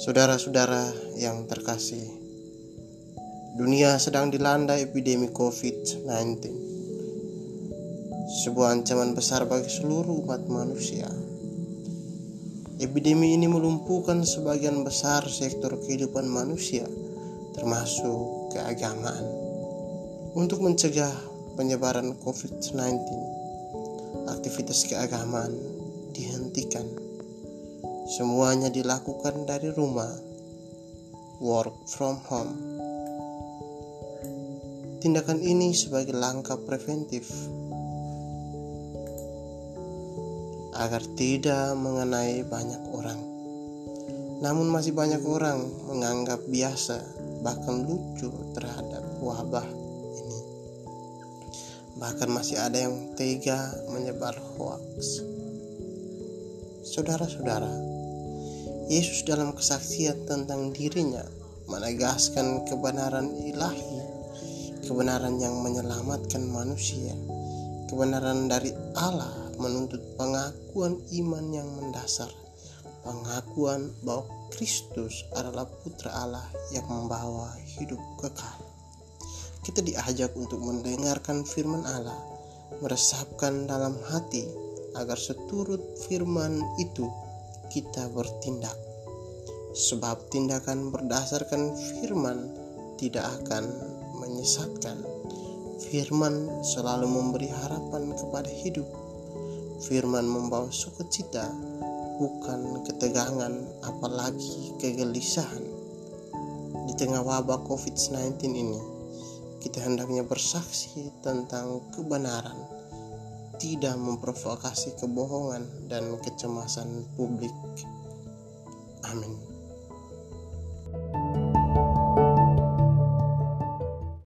Saudara-saudara yang terkasih, dunia sedang dilanda epidemi COVID-19, sebuah ancaman besar bagi seluruh umat manusia. Epidemi ini melumpuhkan sebagian besar sektor kehidupan manusia, termasuk keagamaan. Untuk mencegah penyebaran COVID-19, aktivitas keagamaan dihentikan. Semuanya dilakukan dari rumah, work from home. Tindakan ini sebagai langkah preventif agar tidak mengenai banyak orang. Namun masih banyak orang menganggap biasa bahkan lucu terhadap wabah ini. Bahkan masih ada yang tega menyebar hoax. Saudara-saudara, Yesus dalam kesaksian tentang dirinya menegaskan kebenaran ilahi, kebenaran yang menyelamatkan manusia, kebenaran dari Allah menuntut pengakuan iman yang mendasar, pengakuan bahwa Kristus adalah putra Allah yang membawa hidup kekal. Kita diajak untuk mendengarkan firman Allah, meresapkan dalam hati agar seturut firman itu kita bertindak. Sebab tindakan berdasarkan firman tidak akan menyesatkan. Firman selalu memberi harapan kepada hidup Firman membawa sukacita, bukan ketegangan, apalagi kegelisahan. Di tengah wabah COVID-19 ini, kita hendaknya bersaksi tentang kebenaran, tidak memprovokasi kebohongan dan kecemasan publik. Amin.